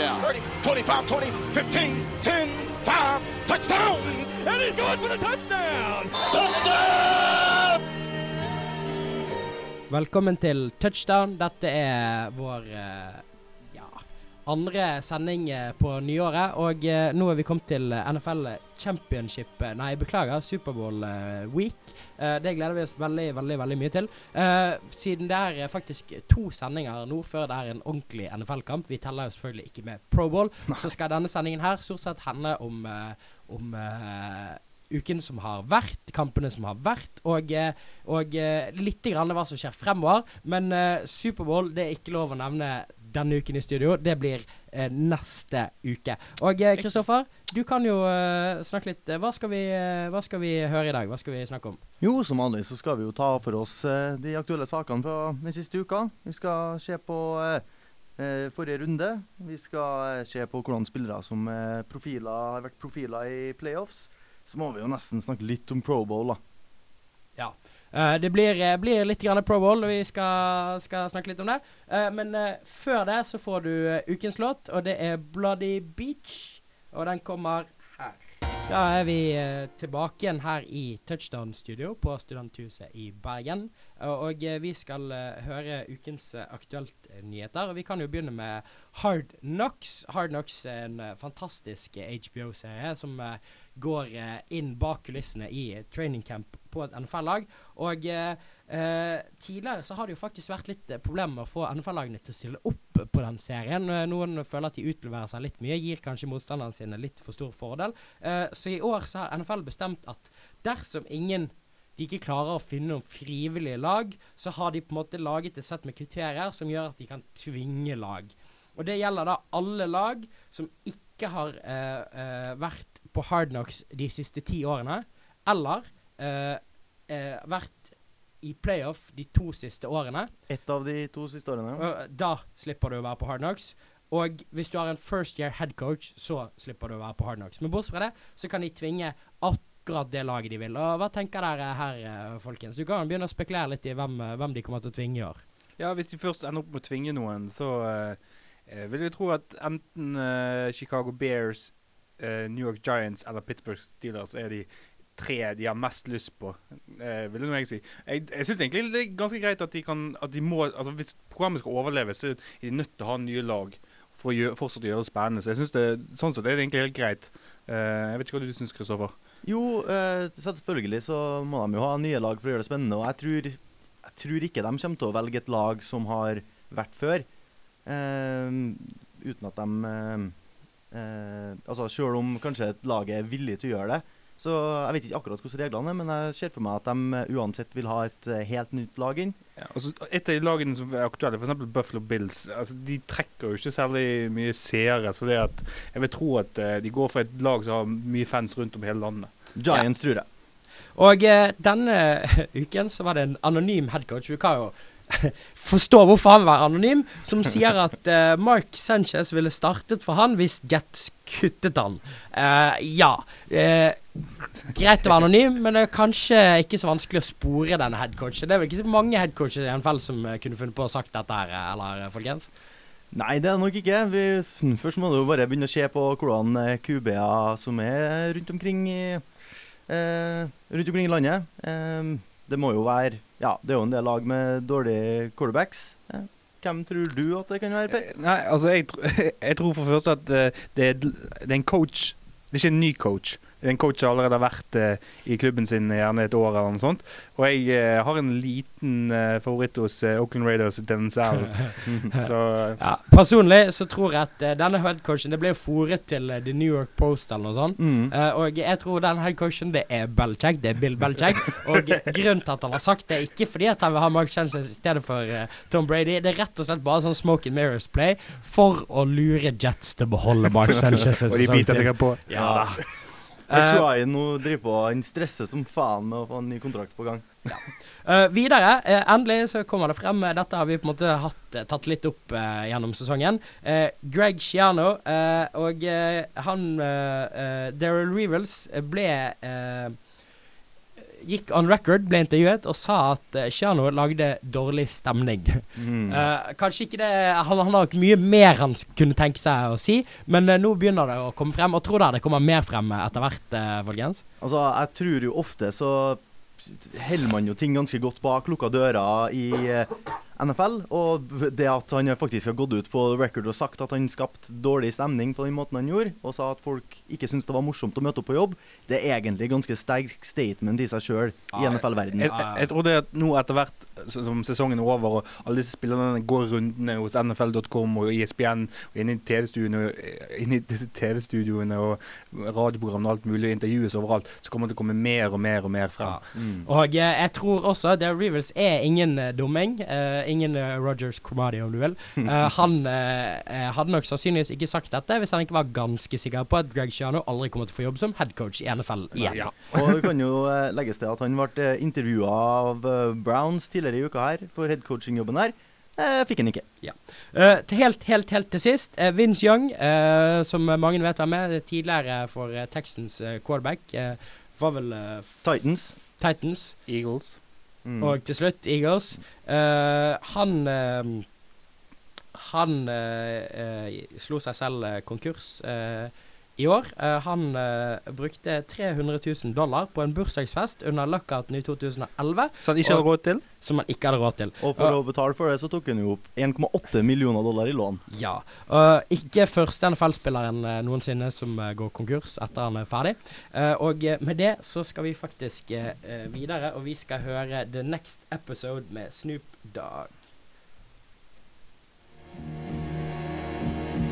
25, 20, 15, 10, 5, touchdown! And he's going for the touchdown! Touchdown! Velkommen til Touchdown. Dette er vår eh, andre sending eh, på nyåret. Og eh, nå er vi kommet til NFL Championship eh, Nei, beklager, Superbowl eh, week. Eh, det gleder vi oss veldig, veldig veldig mye til. Eh, siden det er eh, faktisk to sendinger nå før det er en ordentlig NFL-kamp, vi teller jo selvfølgelig ikke med Pro Bowl, så skal denne sendingen her stort sett handle om, eh, om eh, uken som har vært, kampene som har vært, og, eh, og eh, litt grann hva som skjer fremover. Men eh, Superbowl det er ikke lov å nevne denne uken i studio. Det blir eh, neste uke. Og eh, Kristoffer, du kan jo eh, snakke litt. eh, Hva skal, vi, eh, hva skal vi høre i dag? Hva skal vi snakke om? Jo, som vanlig så skal vi jo ta for oss eh, de aktuelle sakene fra den siste uka. Vi skal se på eh, eh, forrige runde. Vi skal eh, se på hvordan spillere som eh, profiler, har vært profiler i playoffs. Så må vi jo nesten snakke litt om Pro Bowl, da. Ja. Eh, det blir, eh, blir litt Pro Bowl, vi skal, skal snakke litt om det. Uh, men uh, før det så får du ukens låt, og det er Bloody Beach. Og den kommer her. Da er vi tilbake igjen her i Touchdown Studio på Studenthuset i Bergen. Og, vi skal høre ukens uh, aktuelt-nyheter. Og vi kan jo begynne med Hard Knocks. Hard Knocks er en fantastisk HBO-serie som går eh, inn bak kulissene i training camp på et NFL-lag. Og eh, eh, tidligere så har det jo faktisk vært litt eh, problemer å få NFL-lagene til å stille opp på den serien. Noen føler at de utleverer seg litt mye, gir kanskje motstanderne sine litt for stor fordel. Eh, så i år så har NFL bestemt at dersom ingen de ikke klarer å finne noen frivillige lag, så har de på en måte laget et sett med kriterier som gjør at de kan tvinge lag. Og det gjelder da alle lag som ikke har eh, vært på Hard Knocks de siste ti årene, eller eh, eh, vært i playoff de to siste årene. Ett av de to siste årene. Og da slipper du å være på Hard Knocks. Og hvis du har en first year head coach, så slipper du å være på Hard Knocks. Men bortsett fra det, så kan de tvinge akkurat det laget de vil. Og hva tenker dere her, eh, folkens? Du kan begynne å spekulere litt i hvem, eh, hvem de kommer til å tvinge i år. Ja, hvis de først ender opp med å tvinge noen, så eh, vil jeg tro at enten uh, Chicago Bears, New York Giants eller Pittsburgh Steelers er de tre de har mest lyst på, eh, vil jeg si. Jeg, jeg syns egentlig det er ganske greit at de kan at de må, altså Hvis programmet skal overleve, så er de nødt til å ha nye lag for å gjøre, fortsatt gjøre det spennende. Så jeg synes det, sånn sett er det egentlig helt greit. Eh, jeg vet ikke hva du syns, Kristoffer? Jo, eh, selvfølgelig så må de jo ha nye lag for å gjøre det spennende. Og jeg tror, jeg tror ikke de kommer til å velge et lag som har vært før. Eh, uten at de eh, Altså selv om kanskje et lag er villig til å gjøre det. Så jeg vet ikke akkurat hvordan reglene er, men jeg ser for meg at de eh, uansett vil ha et eh, helt nytt lag inn. Ja, altså, et av de lagene som er aktuelle, f.eks. Buffalo Bills, altså, de trekker jo ikke særlig mye seere. Så det at, jeg vil tro at eh, de går for et lag som har mye fans rundt om hele landet. Giants, tror jeg. Og eh, denne uken så var det en anonym headcoach. Vi kan jo forstå hvorfor han var anonym, som sier at uh, Mark Sanchez ville startet for han hvis Jets kuttet han. Uh, ja. Uh, greit å være anonym, men det er kanskje ikke så vanskelig å spore denne headcoachen. Det er vel ikke så mange headcoacher i NFL som kunne funnet på å sagt dette her, eller folkens? Nei, det er det nok ikke. Vi, først må du bare begynne å se på hvordan QB-er som er rundt omkring i, rundt omkring i landet. Eh, det må jo være Ja, det er jo en del lag med dårlige quarterbacks. Hvem tror du at det kan være, Per? Eh, Nei, altså jeg, jeg tror for det første at eh, det, er, det er en coach Det er ikke en ny coach. En coach har allerede vært eh, i klubben sin gjerne et år eller noe sånt. Og jeg eh, har en liten eh, favoritt hos Oakland Raiders, Denzel. Så Ja, Personlig så tror jeg at denne headcoachen Det ble fòret til The New York Post eller noe sånt. Mm. Og jeg tror den headcoachen det er Belichick. Det er Bill Belichick. og grunnen til at han har sagt det, er ikke fordi at han vil ha Mark Sanchez i stedet for Tom Brady. Det er rett og slett bare sånn smoke and mirrors play for å lure Jets til å beholde Mark Sanchez. og de biter seg sikkert på. Ja da. Tror Eh, nå driver på Han stresser som faen med å få en ny kontrakt på gang. Eh, videre, uh, endelig så kommer det frem Dette har vi på en måte hatt, tatt litt opp uh, gjennom sesongen. Greg Schiano og han uh, Daryl Revels ble gikk on record, ble intervjuet, og sa at Shiano lagde dårlig stemning. Mm. Uh, kanskje ikke det Han, han har mye mer han kunne tenke seg å si, men uh, nå begynner det å komme frem. Og tror dere det kommer mer frem eh, etter hvert, uh, folkens? Altså, jeg tror jo ofte så holder man jo ting ganske godt bak lukka dører i eh, NFL. Og det at han faktisk har gått ut på record og sagt at han skapte dårlig stemning på den måten han gjorde, og sa at folk ikke syntes det var morsomt å møte opp på jobb, det er egentlig ganske sterk statement i seg sjøl i NFL-verdenen. Jeg, jeg, jeg tror det at nå etter hvert som sesongen er over, og alle disse spillerne går rundene hos NFL.com og ISBN, ESPN og inn i TV-studioene inn i disse TV-studioene og radioprogrammene og alt mulig, intervjues overalt, så kommer det til å komme mer og mer og mer frem. Mm. Og eh, jeg tror også Dare Rivers er ingen uh, dumming. eh, ingen eh, Rogers Cromarty, om du vil. Eh, han eh, hadde nok sannsynligvis ikke sagt dette hvis han ikke var ganske sikker på at Greg Shiano aldri kommer til å få jobb som headcoach i NFL igjen. Ja. Og det kan jo legges til at han ble intervjua av Browns tidligere i uka her for headcoaching-jobben her. Eh, fikk han ikke. Ja. Uh, helt, helt, helt til sist, Uh, Vince Young, uh, som mange vet hvem er, tidligere for Texans quarterback, var vel Titans. Titans. Eagles. Mm. Og til slutt Eagles. Uh, han uh, Han uh, eh, slo seg selv eh, konkurs eh, i år. Eh, han eh, brukte 300 000 dollar på en bursdagsfest under lockouten i 2011, Som han ikke hadde råd til? som han ikke hadde råd til. Og for å betale for det, så tok han jo opp 1,8 millioner dollar i lån. Ja. Ikke første NFL-spilleren eh, noensinne som går konkurs etter han er ferdig. Og med det så skal vi faktisk videre, og vi skal høre The Next Episode med Snoop Dogg.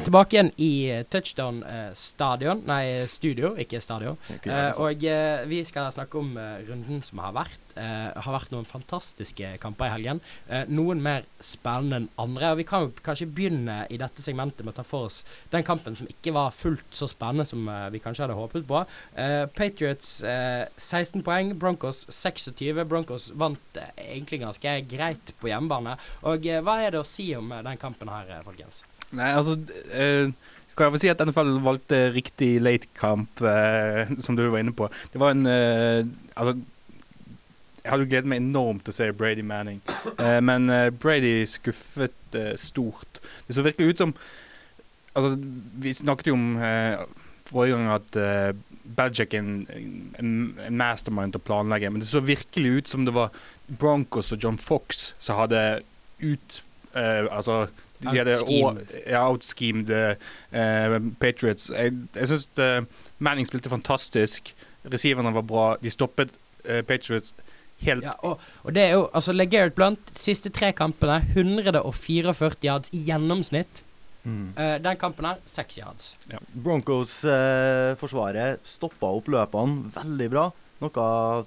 Tilbake igjen i eh, Touchdown eh, stadion, nei studio, ikke stadion. Eh, og vi skal snakke om runden som har vært. Eh, har vært noen fantastiske kamper i helgen. Noen mer spennende enn andre. Og vi kan kanskje begynne i dette segmentet med å ta for oss den kampen som ikke var fullt så spennende som vi kanskje hadde håpet på. Eh, Patriots eh, 16 poeng, Broncos 26. Broncos vant egentlig ganske greit på hjemmebane. Og hva er det å si om den kampen her, folkens? Nei, altså uh, Skal jeg få si at NFL valgte riktig late-kamp, uh, som du var inne på. Det var en uh, Altså jeg hadde gledet meg enormt til å se Brady Manning, eh, men eh, Brady skuffet eh, stort. Det så virkelig ut som Altså, vi snakket jo om eh, forrige gang at Belichick er en mastermind til å planlegge, men det så virkelig ut som det var Broncos og John Fox som hadde ut uh, Altså de hadde Outschemed. ja, eh, Patriots. Jeg, jeg syns Manning spilte fantastisk. Receiverne var bra. De stoppet eh, Patriots helt Ja, og, og det er jo Altså, LeGarrette Blunt, siste tre kampene, 144 yards i gjennomsnitt. Mm. Uh, den kampen her, seks yards. Broncos-forsvaret stoppa opp løpene veldig bra. Noe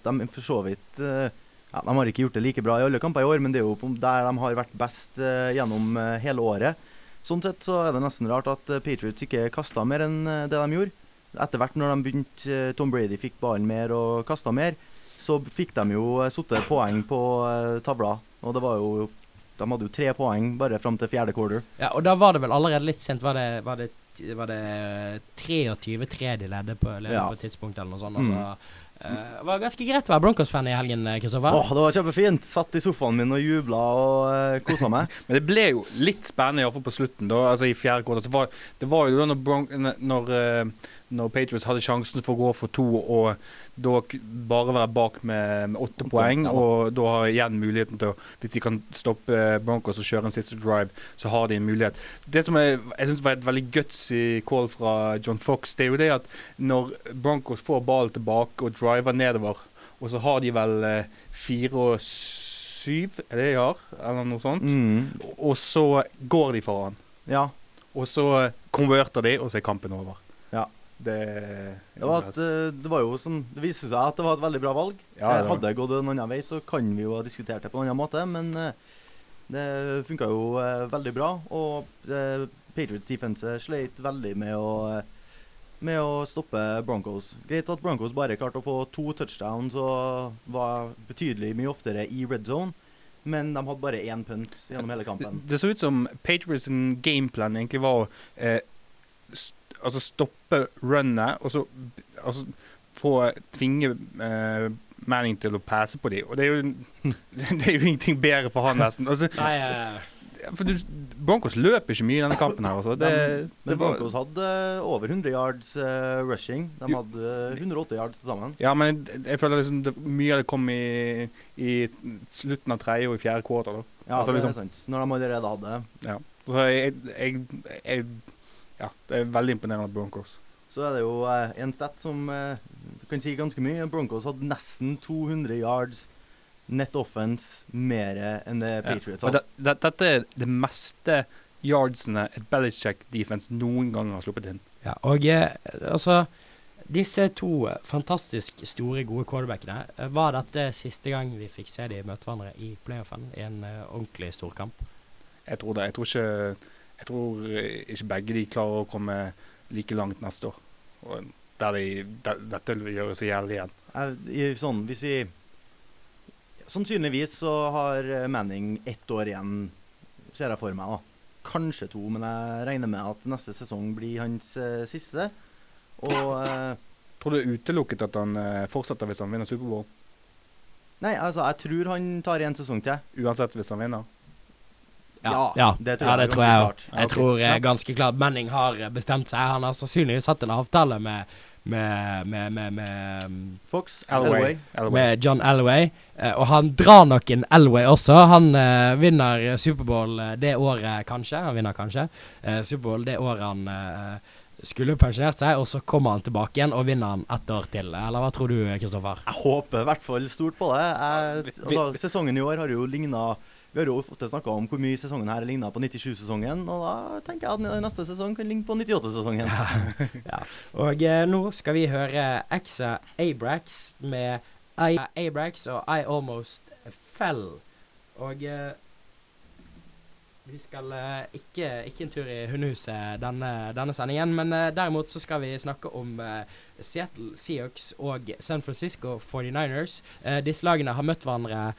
de for så vidt eh, ja, De har ikke gjort det like bra i alle kamper i år, men det er jo der de har vært best eh, gjennom eh, hele året. Sånn sett så er det nesten rart at eh, Patriots ikke kasta mer enn det de gjorde. Etter hvert når de begynte, Tom Brady fikk ballen mer og kasta mer, så fikk de jo satt poeng på tavla. Og det var jo De hadde jo tre poeng bare fram til fjerde quarter. Ja, og da var det vel allerede litt sent. Var det, var det, var det 23-3 de ledde på, ledde Ja. på et tidspunkt, eller noe sånt? Mm. Altså, eh, det var ganske greit å være Broncos-fan i helgen, eh, Kristoffer. Åh, det var kjempefint! Satt i sofaen min og jubla og uh, kosa meg. Men det ble jo litt spennende, iallfall på slutten. da, altså i fjerde kvartal. så var- Det var jo da når, Bron når, eh, når Patriots hadde sjansen for å gå for to, og da bare være bak med, med åtte poeng, ja. og da har igjen muligheten til å Hvis de kan stoppe Broncos og kjøre en siste drive, så har de en mulighet. Det som jeg, jeg synes var et veldig gutsy call fra John Fox, det er jo det at når Broncos får ballen tilbake og driver nedover, og så har de vel eh, fire og syv, er det de har? Eller noe sånt? Mm. Og så går de foran. Ja. Og så konverter de, og så er kampen over. Ja. Det, Det var, et, eh, det var jo som, Det viste seg at det var et veldig bra valg. Ja, Eh, det Hadde det gått en annen vei, så kan vi jo ha diskutert det på en annen måte, men eh, det funka jo eh, veldig bra. Og eh, Patriots defense sleit veldig med å eh, med å stoppe Broncos. Greit at Broncos bare klarte å få to touchdowns og var betydelig mye oftere i red zone, men de hadde bare én punt gjennom hele kampen. det så ut som Patriots gameplan egentlig var å eh, st altså stoppe runnet, og så altså få tvinge eh, Manning til å passe på dem. Og det er, jo, det er jo ingenting bedre for han, nesten. Altså, Nei, eh, for du, Broncos løper ikke mye i denne kampen her. Altså. Det, De- det Men var, Broncos hadde eh, over 100 yards uh, rushing. De hadde eh, 108 yards til sammen. ja, men jeg, jeg føler liksom det, mye av det kom i, i slutten av tredje og i fjerde kvarter Da. Ja, Altså, det liksom- er sant. Når de allerede hadde Ja. Så jeg, jeg, jeg Ja, det er veldig imponerende at Broncos. Så er det jo eh, en stat som eh, kan si ganske mye. Broncos hadde nesten 200 yards net offense mer enn det Patriots har. Ja, det, det, dette er det meste yardsene et Belichick defense noen gang har sluppet inn. ja, og eh, altså Disse to fantastisk store, gode quarterbackene, eh, var dette siste gang vi fikk se de møte hverandre i playoffen i en uh, ordentlig storkamp? Jeg tror det. Jeg tror ikke, jeg tror ikke begge de klarer å komme like langt neste år. Og der de, der, dette vil gjøre seg jævlig igjen. Jeg- sånn, hvis vi Sannsynligvis så har eh, Manning ett år igjen, ser jeg for meg. da. Kanskje to, men jeg regner med at neste sesong blir hans eh, siste. Og eh, Tror du det er utelukket at han eh, fortsetter hvis han vinner Superbowl? Nei, altså, jeg tror han tar en sesong til. Uansett hvis han vinner? Ja, ja, det tror ja, jeg det er tror jeg klart. Jeg Ok. tror eh, ganske klart Manning har eh, bestemt seg. Han har sannsynligvis hatt en avtale med med, med, med, med, Fox. Elway. med John Elway. Eh, og han drar nok en Elway også. Han eh, vinner Superbowl eh, det året, kanskje. Han vinner kanskje eh, Superbowl det året han eh, skulle pensjonert seg, og så kommer han tilbake igjen og vinner han ett år til. Eller hva tror du, Kristoffer? Jeg håper i hvert fall stort på det. Jeg, altså, sesongen i år har jo ligna Vi har jo ofte snakka om hvor mye sesongen her ligner på 97-sesongen, og da tenker jeg at neste sesong kan ligne på 98-sesongen. Og eh, nå skal vi høre Exa Abrax med I Abrax og I Almost Fell. Og eh, vi skal eh, ikke, ikke en tur i hundehuset denne, denne sendingen, men eh, derimot så skal vi snakke om eh, Seattle Seahawks og San Francisco 49ers. Eh, disse lagene har møtt hverandre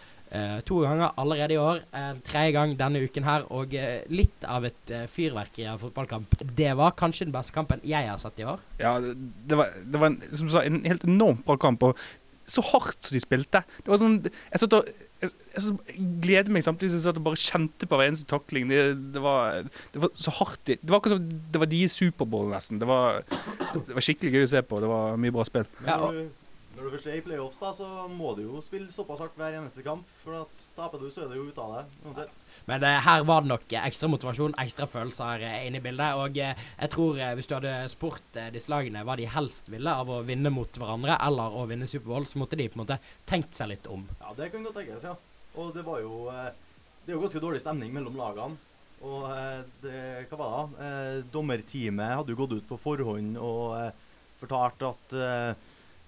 to ganger allerede i år. Uh, tredje gang denne uken her, og eh, litt av et uh, fyrverkeri av fotballkamp. Det var kanskje den beste kampen jeg har sett i år. Ja, det, det var, det var en, som du sa, en helt enormt bra kamp. Og så hardt som de spilte. Det var sånn Jeg satt og jeg, jeg, jeg gleder meg samtidig som jeg satt og bare kjente på hver eneste takling. Det, det, var, det var så hardt. Det det var akkurat som det var deres Superbowl, nesten. Det var, det var skikkelig gøy å se på. Det var mye bra spill. Ja, og- når du først er i playoffs, da, så må du jo spille såpass hardt hver eneste kamp. For at taper du, så er det jo ute av det. uansett. Men eh, her var det nok ekstra motivasjon, ekstra følelser eh, inne i bildet. Og eh, jeg tror eh, hvis du hadde spurt eh, disse lagene hva de helst ville av å vinne mot hverandre eller å vinne Superbowl, så måtte de på en måte tenkt seg litt om. Ja, det kan godt tenkes, ja. Og det var jo eh, Det er jo ganske dårlig stemning mellom lagene. Og det, hva var det? dommerteamet hadde jo gått ut på forhånd og fortalt at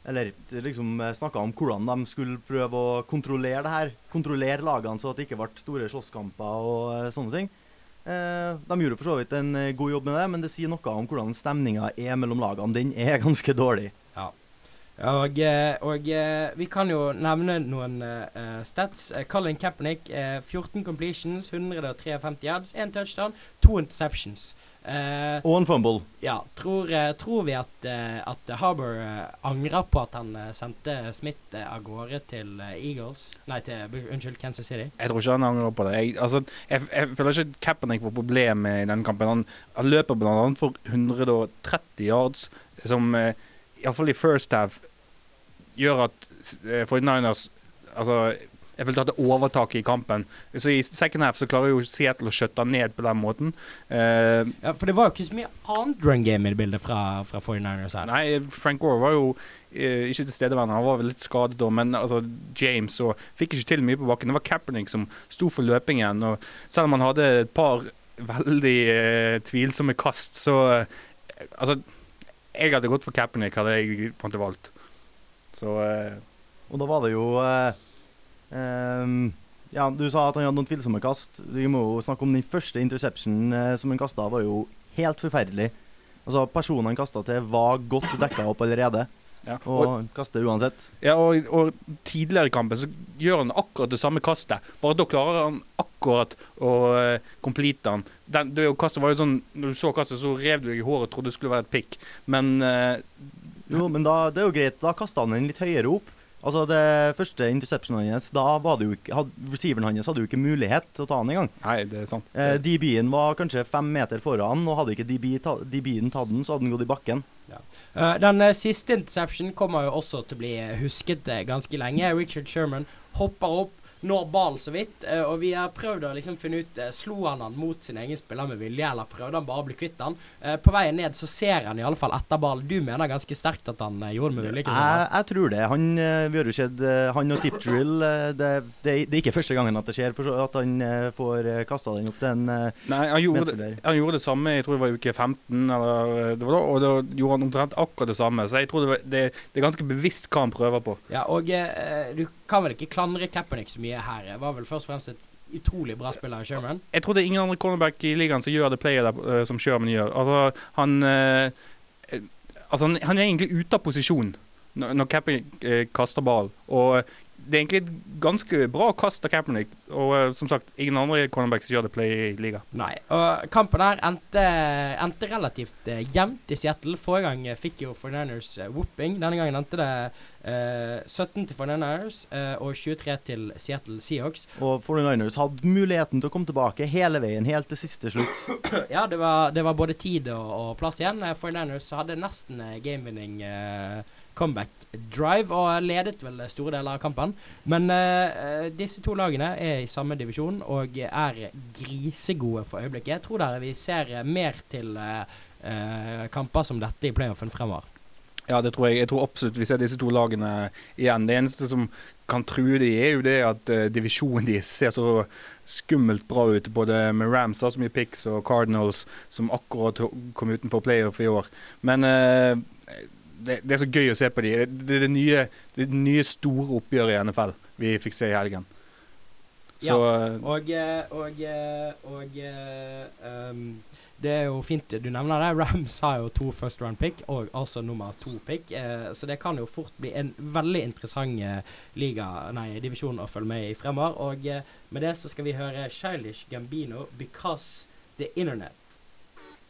Eller liksom snakka om hvordan de skulle prøve å kontrollere det her. Kontrollere lagene så at det ikke ble store slåsskamper og eh, sånne ting. Eh, de gjorde for så vidt en eh, god jobb med det, men det sier noe om hvordan stemninga er mellom lagene. Den er ganske dårlig. Og, eh, og eh, vi kan jo nevne noen uh, stats. Colin Kaepernick, uh, 14 completions, 153 yards, 1 touchdown, 2 interceptions. Uh, Og en fumble. ja, tror, tror vi at, at Harbour angrer på at han sendte Smith av gårde til Eagles? Nei, til Unnskyld, Kansas City. Jeg tror ikke han angrer på det. Jeg, altså, jeg, jeg føler ikke at Kaepernick var problemet i denne kampen. Han, han løper bl.a. for 130 yards, som eh, iallfall i first half gjør at eh, 49ers altså, jeg følte at det overtaket i kampen. Så I second half så klarer jo Seattle å skjøtte ned på den måten. Uh, Ja, For det var jo ikke så mye annet run game i det bildet fra, fra 49ers her. Nei, Frank Gore var jo uh, ikke tilstedeværende. Han var vel litt skadet da, men altså, James og fikk ikke til mye på bakken. Det var Kaepernick som sto for løpingen. og Selv om han hadde et par veldig uh, tvilsomme kast, så Altså, jeg hadde gått for Kaepernick, hadde jeg på en måte valgt. Så eh, Og da var det jo eh, ehm, Ja, du sa at han hadde noen tvilsomme kast. Vi må jo snakke om den første interceptionen eh, som han kasta, var jo helt forferdelig. Altså, Personen han kasta til, var godt dekka opp allerede, ja. og Og, kaster uansett. ja, og, og tidligere i kampen så gjør han akkurat det samme kastet, bare da klarer han akkurat å uh, complete han. Den, det kastet var jo sånn, Når du så kastet, så rev du deg i håret og trodde det skulle være et pikk, men uh, Jo, men da, det er jo greit. Da kasta han den litt høyere opp. Altså, det første interceptionen hans, da var det jo ikke had, Receiveren hans hadde jo ikke mulighet til å ta han engang. Nei, det er sant. Eh, DB-en var kanskje fem meter foran, og hadde ikke DB-en tatt den, så hadde den gått i bakken. Eh, den eh, siste interception kommer jo også til å bli eh, husket ganske lenge. Richard Sherman hopper opp, når ballen så vidt, eh, og vi har prøvd å liksom finne ut eh, Slo han han mot sin egen spiller med vilje, eller prøvde han bare å bli kvitt han? Eh, på veien ned så ser han i alle fall etter ballen. Du mener ganske sterkt at han gjorde det med vilje? ikke Jeg, sant? jeg tror det. Han, vi har jo sett han og Tip Drill eh, det, det, det er ikke første gangen at det skjer, for så, at han får kasta den opp til en Nei, han gjorde, han gjorde det samme jeg tror det var i uke 15, eller, det var da, og da gjorde han omtrent akkurat det samme. Så jeg tror det, var, det, det er ganske bevisst hva han prøver på. Ja, og eh, du kan vel ikke klandre Kaepernick så mye her. Det var vel først og fremst et utrolig bra spiller av Sherman. Jeg tror det er ingen andre cornerback i ligaen som gjør det playet der, eh, som Sherman gjør. Altså, han, eh, eh, altså, han, han er egentlig ute av posisjon når, eh, kaster ball. Og det er egentlig et ganske bra kast av Kaepernick. Og uh, som sagt, ingen andre cornerbacks gjør det play i liga. Nei. Og kampen her endte, endte relativt uh, jevnt i Seattle. Forrige gang eh, fikk jo 49ers eh, whooping. Denne gangen endte det eh, 17 til 49ers eh, og 23 til Seattle Seahawks. Og 49ers hadde muligheten til å komme tilbake hele veien, helt til siste slutt. Ja, det var, det var både tid og, og plass igjen. Eh, 49ers hadde nesten eh, game-winning eh, comeback drive og ledet vel store deler av kampen. Men eh, disse to lagene er i samme divisjon og er grisegode for øyeblikket. Jeg tror dere vi ser mer til uh, kamper som dette i playoffen fremover. Ja, det tror jeg. Jeg tror absolutt vi ser disse to lagene igjen. Det eneste som kan true de, er jo det at uh, divisjonen deres ser så skummelt bra ut. Både med Rams har så picks og Cardinals som akkurat kom utenfor playoff i år. Men eh, det, det er så gøy å se på de. Det er det nye, det nye store oppgjøret i NFL vi fikk se i helgen. Så ja. Og, eh, og, eh, og um, det er jo fint du nevner det. Rams har jo to first round pick, og altså nummer to pick. Eh, så det kan jo fort bli en veldig interessant eh, liga, nei, divisjon å følge med i fremover. Og eh, med det så skal vi høre Childish Gambino, 'Because the Internet'.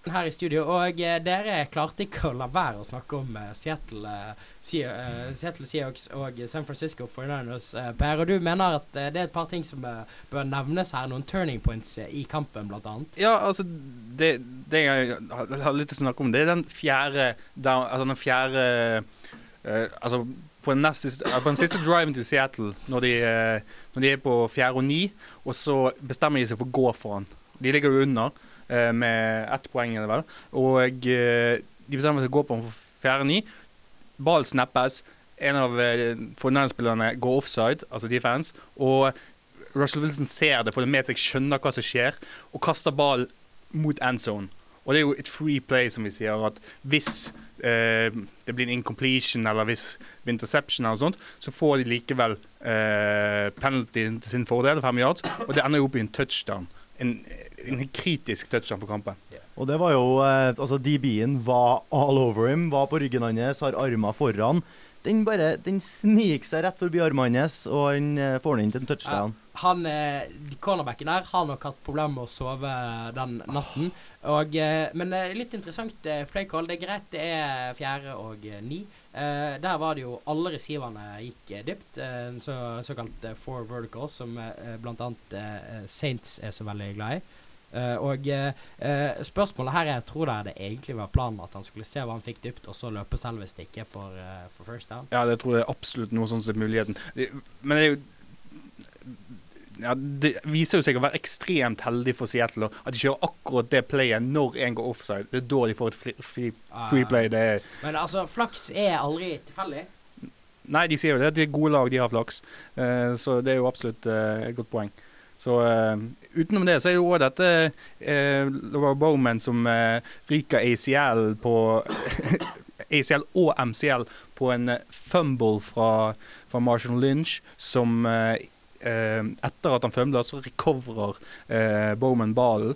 Her i studio, og eh, dere klarte ikke å la være å snakke om eh, Seattle, eh, eh, Seattle Seahawks og San Francisco 49ers. Eh, per, og du mener at eh, det er et par ting som bør nevnes her, noen turning points i kampen, annet. Ja, altså det, det jeg har lyst til å snakke om, det er den fjerde down, Altså den fjerde Altså på den, siste, på den siste driven til Seattle, når de, når de er på fjerde og ni, og så bestemmer de seg for å gå for han. De ligger jo under med ett poeng, er det vel. Og eh, de bestemmer seg for å gå på han for fjerde ni. Ball snappes. En av eh, fornærmelsesspillerne går offside, altså defense, og Russell Wilson ser det, får det med seg, skjønner hva som skjer, og kaster ball mot end zone. Og det er jo et free play, som vi sier, at hvis eh, det blir en incompletion eller hvis interception eller sånt, så får de likevel eh, penalty til sin fordel, fem yards, og det ender jo opp i en touchdown. En, en kritisk touchdown på kampen. Og det var jo eh, Altså, DB-en var all over him, var på ryggen hans, har armer foran. Den bare Den sniker seg rett forbi armene hans, og han eh, får den inn til en touchdown. Han, eh, cornerbacken der har nok hatt problemer med å sove den natten. Og, eh, men eh, litt interessant eh, play. Det er greit, det er fjerde og eh, ni. Uh, der var det jo alle receiverne gikk uh, dypt. Uh, så, såkalt four verticals, som uh, eh, Saints er så veldig glad i. Eh, og eh, spørsmålet her er tror dere det egentlig var planen at han skulle se hva han fikk dypt, og så løpe selve er for, eh, for first down? Ja, det tror jeg absolutt noe sånn som er muligheten. Men det er jo ja, Det viser jo seg å være ekstremt heldig for Seattle. At de kjører akkurat det playet når en går offside. Det er da de får et free, free, free play. Det Men altså, flaks er aldri tilfeldig. nei, de sier jo det. De er gode lag, de har flaks. Uh, så det er jo absolutt uh, et godt poeng. Så uh, utenom det så er jo òg dette uh, Laura Bowman som uh, ryker ACL på ACL og MCL på en fumble fra, fra Marshall Lynch, som eh, Etter at han fumler, så recoverer Bowman ballen.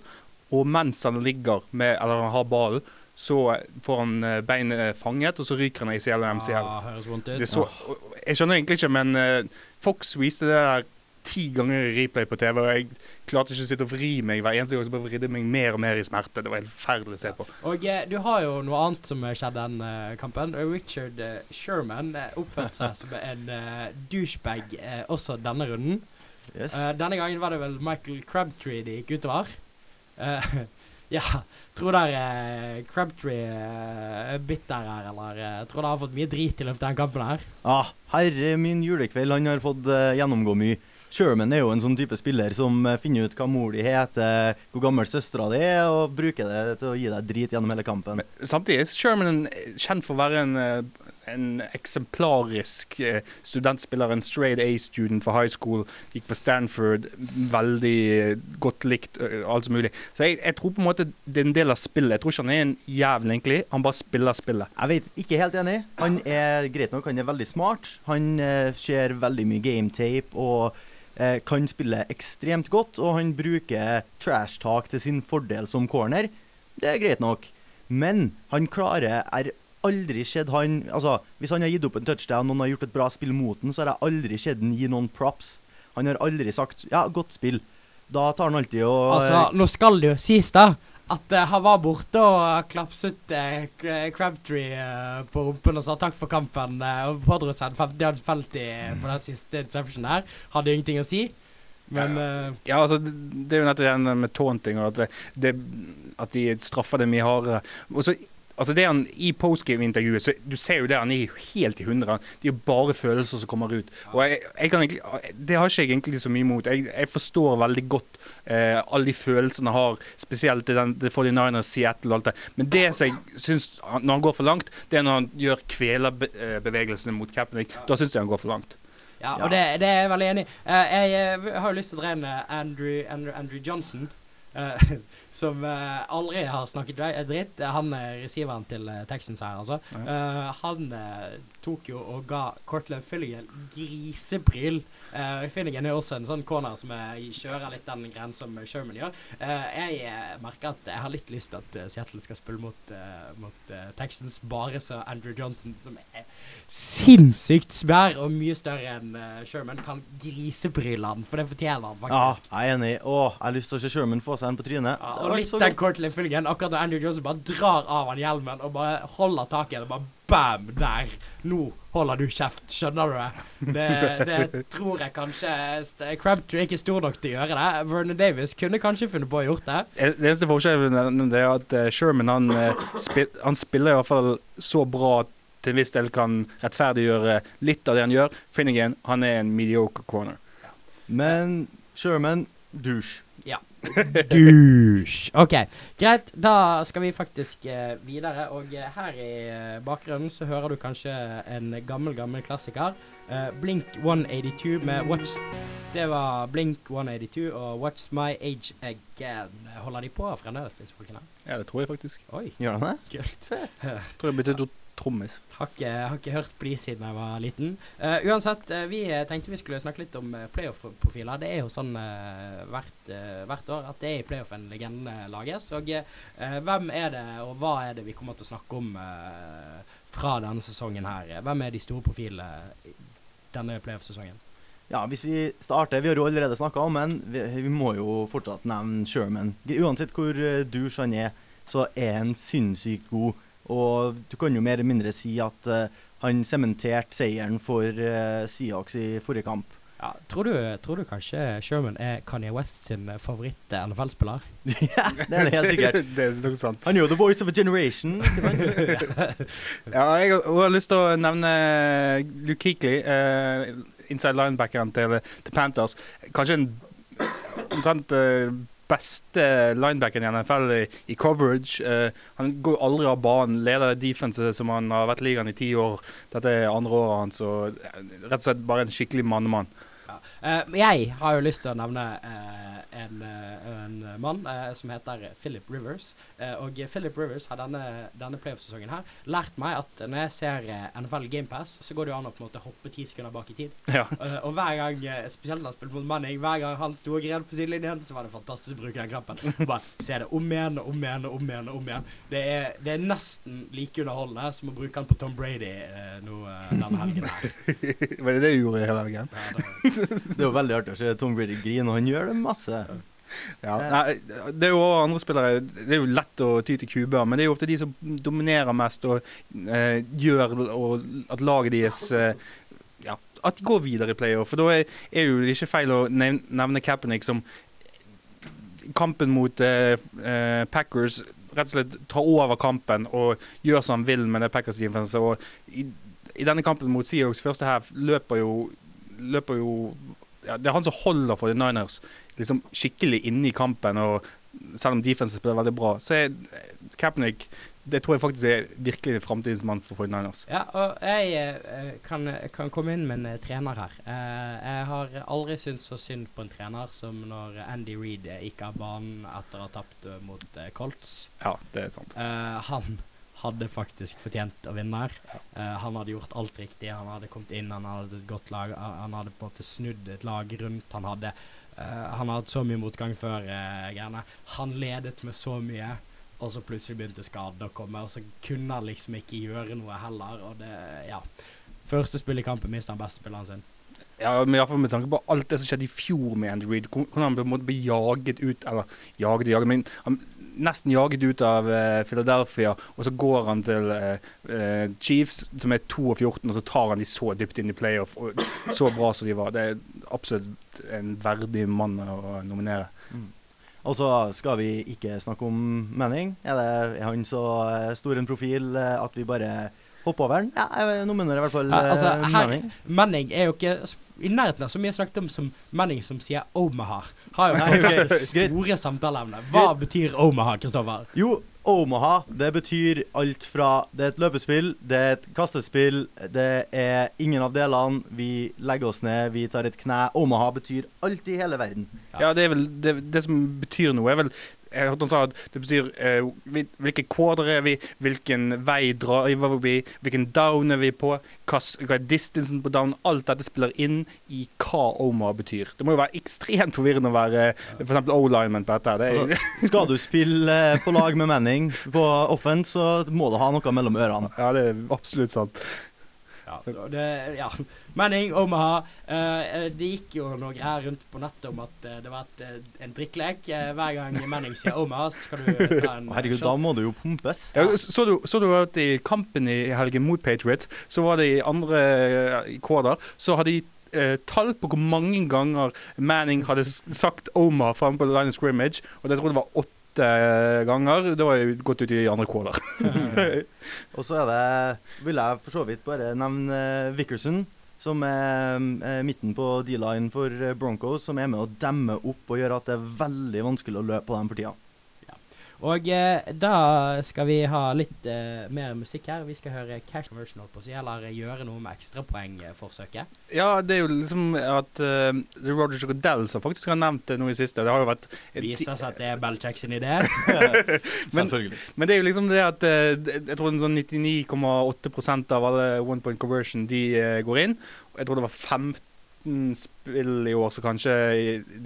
Og mens han ligger med, eller han har ballen, så får han beinet fanget, og så ryker han ACL og MCL. Ah, så, jeg skjønner egentlig ikke, men Fox viste det der ti ganger i replay på TV, og jeg klarte ikke å sitte og vri meg hver eneste gang. Så bare vridde meg mer og mer i smerte. Det var helt forferdelig å se på. Og eh, du har jo noe annet som skjedde den eh, kampen. Richard eh, Sherman eh, oppførte seg som en uh, douchebag eh, også denne runden. Yes. Eh, denne gangen var det vel Michael Crabtree det gikk utover. Eh, ja, tror dere eh, Crabtree uh, er bitter her, eller eh, tror dere har fått mye drit i løpet av den kampen her? Ah, herre min julekveld, han har fått eh, gjennomgå mye. Sherman er jo en sånn type spiller som eh, finner ut hva mor di heter, hvor gammel søstera di er, og bruker det til å gi deg drit gjennom hele kampen. Samtidig er Sherman kjent for å være en, eh, en eksemplarisk eh, studentspiller. En straight A-student for high school. Gikk på Stanford. Veldig godt likt. alt som mulig. Så jeg, jeg tror på en måte det er en del av spillet. Jeg tror ikke han er en jævel, egentlig. Han bare spiller spillet. Jeg vet, ikke helt enig. Han er greit nok, han er veldig smart. Han ser veldig mye gametape og eh, kan spille ekstremt godt. Og han bruker trash talk til sin fordel som corner. Det er greit nok. Men han klarer er aldri sett han Altså, hvis han har gitt opp en touchdown, noen har gjort et bra spill mot den, så har jeg aldri sett han gi noen props. Han har aldri sagt 'ja, godt spill'. Da tar han alltid og Altså, nå skal det jo sies, da. At eh, han var borte og klapset Crabtree eh, på rumpen og sa takk for kampen. eh, og pådro seg en 50 yards penalty for den siste interception her. Hadde ingenting å si. Men uh, Ja, altså, det er jo nettopp det med taunting, og at, det, det, at de straffer det mye hardere. Og så, altså det han I postgame-intervjuet så du ser jo det han er helt i hundre. Det er jo bare følelser som kommer ut. Og jeg, jeg kan egentlig, Det har ikke jeg egentlig så mye imot. Jeg, jeg forstår veldig godt eh, alle de følelsene han har, spesielt i den The 49ers, Seattle og alt det. Men det som jeg syns når han går for langt, det er når han gjør kvelerbevegelsene mot Kaepernick. Da syns jeg han går for langt. Ja, og det, det er jeg veldig enig i. Uh, jeg jeg har jo lyst til å drene eh, Andrew, Andrew, Andrew Johnson, eh, som eh, aldri har snakket dritt. Eh, Han er receiveren til eh, Texans her, altså. Eh, han eh, tok jo og ga Cortland Filligan grisepryl. Uh, Finningen er også en sånn corner som jeg kjører litt den greien som Sherman gjør. Uh, jeg eh, merker at jeg har litt lyst til at eh, Seattle skal spille mot, uh, mot Texans, bare så Andrew Johnson, som er sinnssykt svær og mye større enn Sherman, kan grisebryle han, for det fortjener han faktisk. Ja, jeg er enig. Å, jeg har lyst til å se Sherman få seg en på trynet. Ja, og litt den. Cortland Finnegan, akkurat da Andrew Johnson bare drar av han hjelmen og bare holder tak i den, bare bam, der. Nå holder du kjeft, skjønner du det? Det, det tror jeg kanskje Crabtree er ikke stor nok til å gjøre det. Vernon Davis kunne kanskje funnet på å gjort det. Det eneste forskjellen er at eh, Sherman han, eh, spil, han spiller i hvert fall så bra at til en viss del kan rettferdiggjøre litt av det han gjør. Finnegan han er en mediocre corner. Men Sherman, douche. Douche. OK, greit. Da skal vi faktisk eh, videre. Og eh, her i eh, bakgrunnen så hører du kanskje en gammel, gammel klassiker. Eh, Blink 182 med Watch Det var Blink 182 og What's My Age Again. Holder de på fremdeles, disse folkene? Ja, det tror jeg faktisk. Oi, Gjør han det? kult. Tror jeg byttet ut trommis. Har ikke, har ikke hørt Bli siden jeg var liten. Uh, uansett, uh, vi eh, tenkte vi skulle snakke litt om uh, playoff-profiler. Det er jo sånn uh, hvert, hvert år at det er i playoffen legendene lages. Og hvem er det, og hva er det vi kommer til å snakke om fra denne sesongen her? Hvem er de store profilene denne playoff-sesongen? Ja, hvis vi starter Vi har jo allerede snakka om men Vi, vi må jo fortsatt nevne Sherman. Uansett hvor uh, douche han er, så er han sinnssykt god. Og du kan jo mer eller mindre si at eh, han sementerte seieren for uh, Seahawks i forrige kamp. Ja, tror, du, tror du kanskje Sherman er Kanye West sin eh, favoritt-NFL-spiller? ja, det er det helt sikkert. det er nok sant. Han er jo the voice of a generation. Ja, jeg har lyst til å nevne Luke Keekley, uh, inside linebackeren til, til Panthers. Kanskje en omtrent eh, beste linebacken i NFL i, i coverage. Uh, han går aldri av banen, leder defense som han har vært ligaen i ti år. Dette er andre året hans, og eh, rett og slett bare en skikkelig mannemann. Ja. Uh, jeg har jo lyst til å nevne eh, en en, eh, mann eh, som heter Philip Rivers. Eh, og Philip Rivers har denne, denne playoff-sesongen her lært meg at når jeg ser NFL GamePass, så går det jo an å på en måte hoppe ti sekunder bak i tid. Ja. Og hver gang, spesielt når han spilte mot Manning, hver gang han sto og gren på sidelinjen, så var det fantastisk å bruke den knappen. Bare se det om igjen og om igjen og om igjen. om igjen. Det er, det er nesten like underholdende som å bruke den på Tom Brady nå denne helgen her. Var det det du gjorde hele helgen? Ja, det, Det var veldig artig å se Tom Brady grine, og han gjør det masse. Ja. Nei, det er jo andre spillere Det er jo lett å ty til kuber, men det er jo ofte de som dominerer mest og eh, gjør og at laget deres eh, ja, At de går videre i playoff. For da er, er jo det ikke feil å nevne Kaepernick som kampen mot eh, eh, Packers rett og slett tar over kampen og gjør som han vil med det Packers defense. Og i, i denne kampen mot Seahawks første half løper jo, løper jo ja, Det er han som holder for The Niners liksom skikkelig inne i kampen, og selv om defense spiller veldig bra, så er Kaepernick det tror jeg faktisk er virkelig framtidens mann for 49ers. Ja, og jeg eh, kan, kan komme inn med en eh, trener her. Eh, jeg har aldri syntes så synd på en trener som når Andy Reed gikk av banen etter å ha tapt mot Colts. Ja, det er sant. Han hadde faktisk fortjent å vinne her. Han hadde gjort alt riktig. Han hadde kommet inn, han hadde et godt lag. Han hadde på en måte snudd et lag rundt. Han hadde Han har hatt så mye motgang før eh, greiene. Han ledet med så mye. Og så plutselig begynte skadene å komme, og så kunne han liksom ikke gjøre noe heller. Og det, ja. Første spill i kampen mistet han bestespilleren sin. Ja, men i hvert fall med tanke på alt det som skjedde i fjor med Andrew Reid. Hvordan han på en måte ble jaget ut Eller jaget og jaget, men han nesten jaget ut av eh, Philadelphia. Og så går han til eh, eh, Chiefs, som er 2 og 14, og så tar han de så dypt inn i playoff. Og så bra som de var. Det er absolutt en verdig mann å nominere. Og så skal vi ikke snakke om mening. Er, det, han så stor en profil at vi bare hopper over den? Ja, jeg nominerer i hvert fall Ja, altså, eh, her, Manning. Manning er jo ikke i nærheten av så mye snakket om som Manning som sier Omaha. Har jo Nei, fått ok, det greit. store samtaleemnet. Hva betyr Omaha, Kristoffer? Jo, Omaha, det betyr alt fra Det er et løpespill, det er et kastespill, det er ingen av delene. Vi legger oss ned, vi tar et kne. Omaha betyr alt i hele verden. Ja, det er vel det, det som betyr noe, er vel jeg hørte han sa at det betyr uh, hvil- hvilke kvader er vi, hvilken vei driver vi, hvilken down er vi på, hva, hva er distansen på down. Alt dette spiller inn i hva Omar betyr. Det må jo være ekstremt forvirrende å være f.eks. O-lineman på dette. Det er, Altså, skal du spille eh, på lag med Manning på offense, så må du ha noe mellom ørene. ja, det er absolutt sant. Ja, det, ja. Manning, Omaha. Uh, det gikk jo noe greier rundt på nettet om at eh, det var et, en drikkelek. Hver gang Manning sier Omaha, så skal du ta en Herregud, da må du jo pumpes. Ja, Ja, så, du, så du at i kampen i helgen mot Patriots, så var det i andre i kvader, så hadde de eh, tall på hvor mange ganger Manning hadde sagt Omar framme på line of scrimmage, og det tror jeg det var åtte eh, ganger. Det var jeg gått ut i andre kvader. Og så er det Vil jeg for så vidt bare nevne eh, Vickerson, som er eh, midten på D-line for eh, Broncos, som er med å demme opp og gjøre at det er veldig vanskelig å løpe på dem for tida. Og eh, da skal vi ha litt eh, mer musikk her. Vi skal høre Cash Conversion, holdt på å si, eller gjøre noe med ekstrapoengforsøket. Ja, det er jo liksom at uh, Roger Godell som faktisk har nevnt det nå i siste. Det har jo vært Viser seg at det er Belchek sin idé. Men- Selvfølgelig. Men det er jo liksom det at uh, Jeg tror sånn 99,8% av alle one point conversion de uh, går inn. Jeg tror det var 15 spill i år som kanskje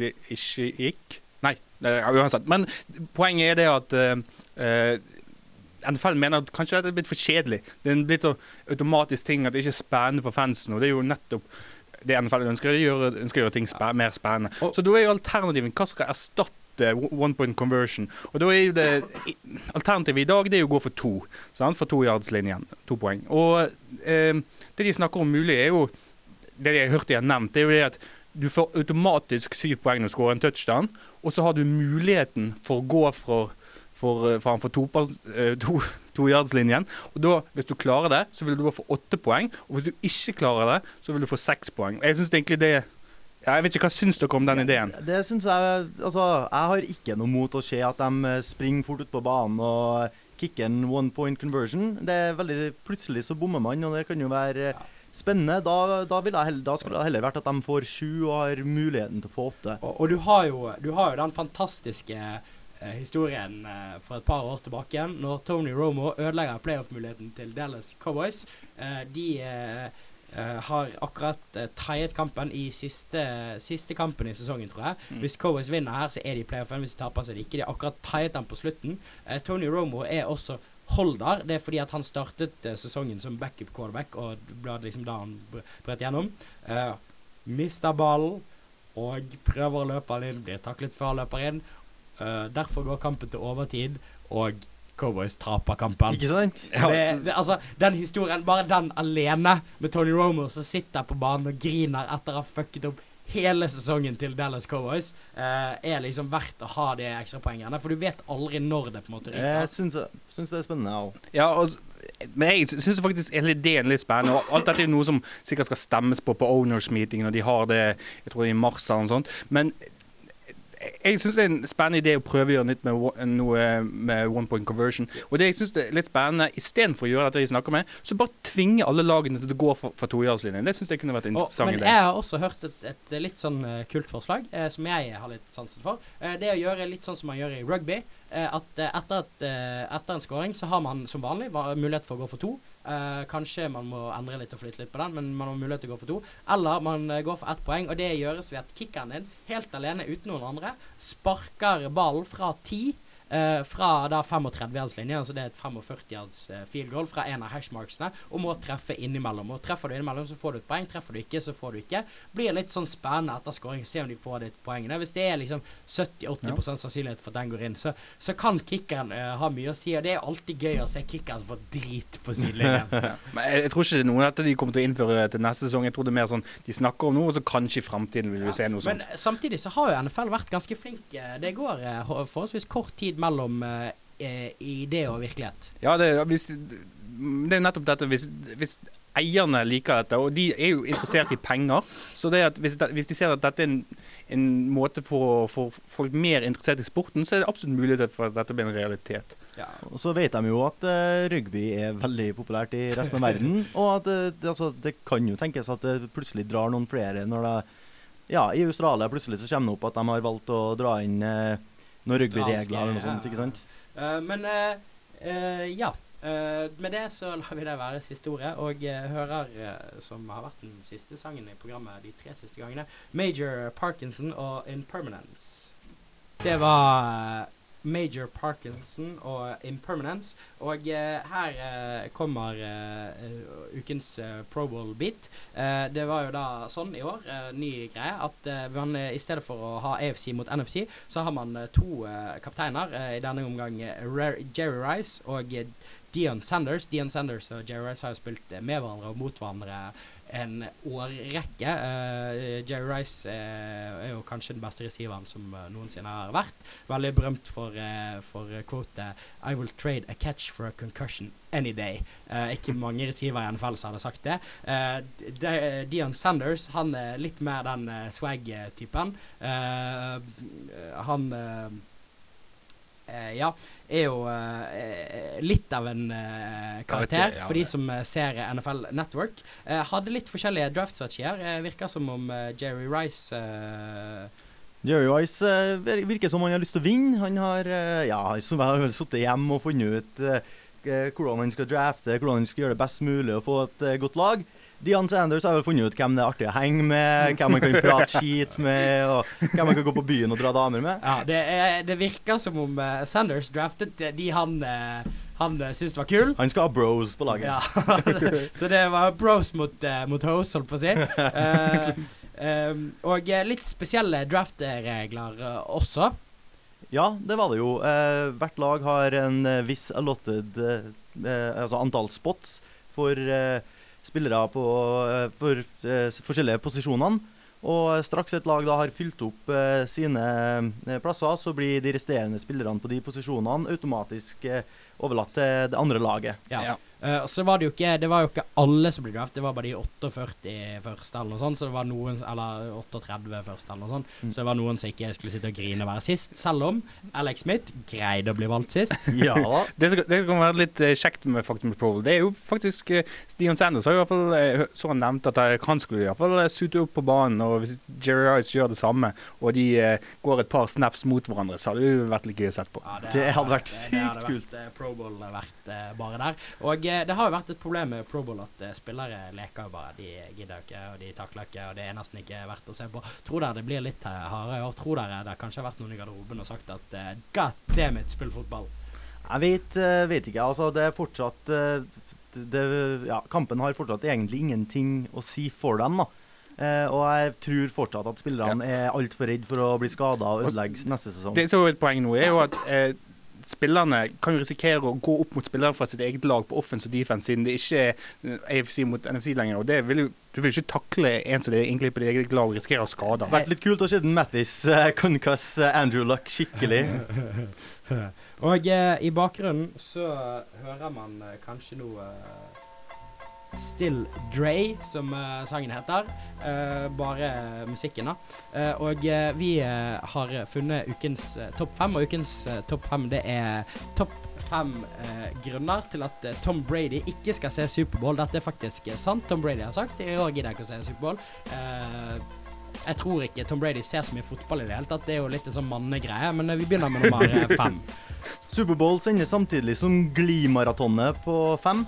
det ikke gikk. Nei, uansett. Men poenget er det at eh, eh, NFL mener at kanskje det er blitt for kjedelig. Det er en blitt så automatisk ting at det ikke er spennende for fansen. Og det er jo nettopp det NFL ønsker. De gjør, ønsker å gjøre ting spe mer spennende. Så da er jo alternativen hva skal erstatte one point conversion? Og da er jo det Alternativet i dag det er jo å gå for to. Sant? For toyardslinjen. To poeng. Og eh, det de snakker om mulig, er jo Det jeg hørt de har nevnt, det er jo det at du får automatisk syv poeng når du skårer en touchdown, og så har du muligheten for å gå for for, eh, for, for to, eh, to, toyardslinjen. Og da, hvis du klarer det, så vil du bare få åtte poeng. Og hvis du ikke klarer det, så vil du få seks poeng. Jeg synes egentlig det ja, Jeg vet ikke hva syns dere om den ideen? Det syns jeg Altså, jeg har ikke noe mot å se at de eh, springer fort ut på banen og kicker en one point conversion. Det er veldig Plutselig så bommer man, og det kan jo være spennende. Da, da, vil jeg heller, da skulle det heller vært at de får sju og har muligheten til å få åtte. Og, og du, har jo, du har jo den fantastiske eh, historien eh, for et par år tilbake igjen, når Tony Romo ødelegger playoff-muligheten til Dallas Cowboys. Eh, de eh, eh, har akkurat teiet tiet kampen i siste, siste kampen i sesongen, tror jeg. Mm. Hvis Cowboys vinner her, så er de i playoffen. Hvis de taper, så er de ikke. De har akkurat teiet den på slutten. Eh, Tony Romo er også holder. Det er fordi at han startet eh, sesongen som backup quarterback, og ble liksom da han br- brøt gjennom. Uh, mister ballen og prøver å løpe han inn, blir taklet før han løper inn. Uh, derfor går kampen til overtid, og Cowboys taper kampen. Ikke sant? Det, det, altså, den historien, bare den alene, med Tony Romo som sitter på banen og griner etter å ha fucket opp hele sesongen til Dallas Cowboys, eh, er liksom verdt å ha de ekstrapoengene. For du vet aldri når det på en måte Jeg ryker. Jeg syns det er spennende, òg. Ja, og, men jeg syns faktisk hele ideen er litt spennende. Og alt dette er noe som sikkert skal stemmes på på owners meeting, og de har det jeg tror i mars eller noe sånt. Men jeg syns det er en spennende idé å prøve å gjøre nytt med noe med one point conversion. Og det jeg synes er litt spennende, istedenfor å gjøre dette de snakker med, så bare tvinge alle lagene til å gå for, for tohjulslinjen. Det syns jeg kunne vært en interessant idé. men jeg har også hørt et, et litt sånn eh, kult forslag, eh, som jeg har litt sansen for. Eh, det å gjøre litt sånn som man gjør i rugby. eh, at eh, etter, eh, etter en scoring så har man som vanlig mulighet for å gå for to. Eh, kanskje man må endre litt og flytte litt på den, men man har mulighet til å gå for to. Eller man uh, går for ett poeng, og det gjøres ved at kickeren din, helt alene uten noen andre, sparker ballen fra ti. Eh, fra da 35-yardslinjen, altså det er et 45-yards eh, field goal fra en av hashmarksene, og må treffe innimellom. Og Treffer du innimellom, så får du et poeng. Treffer du ikke, så får du ikke. Blir litt sånn spennende etter scoring, se om de får de poengene. Hvis det er liksom 70-80 sannsynlighet for at den går inn, så, så kan kickeren eh, ha mye å si. Og det er alltid gøy å se kickeren som får drit på sidelinjen. Men jeg, jeg tror ikke det er noe av dette de kommer til å innføre til neste sesong. Jeg tror det er mer sånn de snakker om noe, og så kanskje i framtiden vil vi se noe Men sånt. Men samtidig så har jo NFL vært ganske flink. eh, Det går eh, forholdsvis kort tid mellom eh, eh, idé og virkelighet. Ja, det, hvis, det er nettopp dette. Hvis, hvis eierne liker dette, og de er jo interessert i penger, så det at hvis, de, hvis de ser at dette er en, en måte for å få folk mer interessert i sporten, så er det absolutt mulighet for at dette blir en realitet. Ja, Og så vet de jo at uh, rugby er veldig populært i resten av verden. Og at uh, det, altså, det kan jo tenkes at det plutselig drar noen flere når det Ja, i Australia plutselig så kommer det opp at de har valgt å dra inn eh, noen rugbyregler eller noe sånt. ikke sant? Uh, men uh, ja. Med det så lar vi det være siste ordet, og hører, som har vært den siste sangen i programmet de tre siste gangene, Major Parkinson og Impermanence. Det var Major Parkinson og Impermanence. Og eh, her eh, kommer eh, ukens Pro Bowl-beat. Eh, det var jo da sånn i år, ny greie, at man i stedet for å ha AFC mot NFC, så har man to kapteiner. I denne omgang Jerry Rice og Dion Sanders. Dion Sanders og Jerry Rice har jo spilt med hverandre og mot hverandre en årrekke. Uh, Jerry Rice uh, er jo kanskje den beste receiveren som uh, noensinne har vært. Veldig berømt for, uh, quotet I will trade a catch for a concussion any day. Ikke mange receivere i NFL som hadde sagt det. De, Dion Sanders han er litt mer den swag-typen. Han ja, er jo eh, litt av en eh, karakter, for de som eh, ser NFL Network. Eh, hadde litt forskjellige draftstrategier. Eh, virker som om eh, Jerry Rice eh, Jerry Rice eh, virker som han har lyst til å vinne. Han har eh, ja, som har vel sittet hjemme og funnet ut eh, eh, hvordan han skal drafte, hvordan han skal gjøre det best mulig å få et eh, godt lag. Dion Sanders har vel funnet ut hvem det er artig å henge med, hvem man kan prate skit med, og hvem man kan gå på byen og dra damer med. Ja, det, er, det virker som om eh, Sanders draftet eh, de han, uh, han uh, syntes var kul. Han skal ha bros på laget. Ja, Så det var bros mot, uh, mot hoes, holdt på å si. Eh, em, og eh, litt spesielle draftregler eh, også. Ja, det var det jo. Eh, hvert lag har en eh, viss allotted eh, eh, altså antall spots for eh, spillere på eh, for eh, forskjellige posisjonene. Og straks et lag da har fylt opp eh, sine eh, plasser, så blir de resterende spillerne på de posisjonene automatisk eh, overlatt til det andre laget. Ja. Ja. Eh, og så var det jo ikke Det var jo ikke alle som ble draftet, det var bare de 48 første, eller noe sånt. Så det var noen Eller 38 første, eller noe sånt. Mm. Så det var noen som ikke skulle sitte og grine og være sist, selv om Alex Smith greide å bli valgt sist. Ja. Det, som- det kan være litt eh, kjekt med Factum Pro. Det er jo faktisk eh, Stian Sanders har i hvert fall så han nevnt at han skulle i hvert fall sute opp på banen. Og hvis Jerry Rice gjør det samme, og de går et par snaps mot hverandre, så hadde det vært litt gøy å sette på. Ja, Det hadde vært det, det hadde sykt kult. Vært, Pro Bowl vært bare der. Og det har jo vært et problem med Pro Bowl at eh, spillere leker bare. De gidder ikke, og de takler ikke, og det er nesten ikke verdt å se på. Tror dere det blir litt eh, hardere i år? Tror dere det kanskje har vært noen i garderoben og sagt at eh, God damn it, spill fotball? Jeg vet, eh, vet ikke. Altså, det er fortsatt eh, det, ja, Kampen har fortsatt egentlig ingenting å si for dem. da. Uh, og jeg tror fortsatt at spillerne er altfor redd for å bli skada og ødelegge neste sesong. Det som er et poeng nå, er jo at eh, spillerne kan jo risikere å gå opp mot spillere fra sitt eget lag på offense og defense, siden det ikke er eh, AFC mot NFC lenger. og det vil jo, Du vil ikke takle en som er egentlig på ditt eget lag og risikerer skader. vært litt kult å se den Mathis uh, concuss uh, Andrew Luck skikkelig. Og uh, i bakgrunnen så hører man eh, kanskje noe eh, Still Dre, som uh, sangen heter. Uh, bare musikken, da. Eh, og vi har funnet ukens topp fem, og ukens topp fem det er topp fem grunner til at Tom Brady ikke skal se Superbowl. Dette er faktisk sant. Tom Brady har sagt i år gidder jeg ikke å se Superbowl. Uh, jeg tror ikke Tom Brady ser så mye fotball i det hele tatt. Det er jo litt en sånn mannegreie, men vi begynner med nummer fem. Superbowl sender samtidig som Gli-maratonet på fem.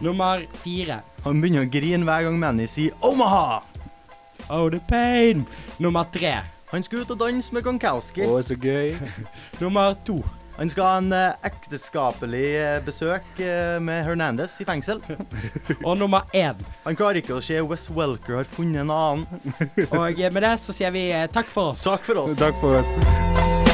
Nummer fire. Han begynner å grine hver gang Manny sier 'Omaha'. Oh, the pain. Nummer tre. Han skal ut og danse med Gronkowski. Å, så gøy. Nummer to. Han skal ha en eh, ekteskapelig eh, besøk eh, med Hernandez i fengsel. Og nummer én. Han klarer ikke å se Wes Welker har funnet en annen. Og med det så sier vi eh, takk for oss. Takk for oss. Takk for oss.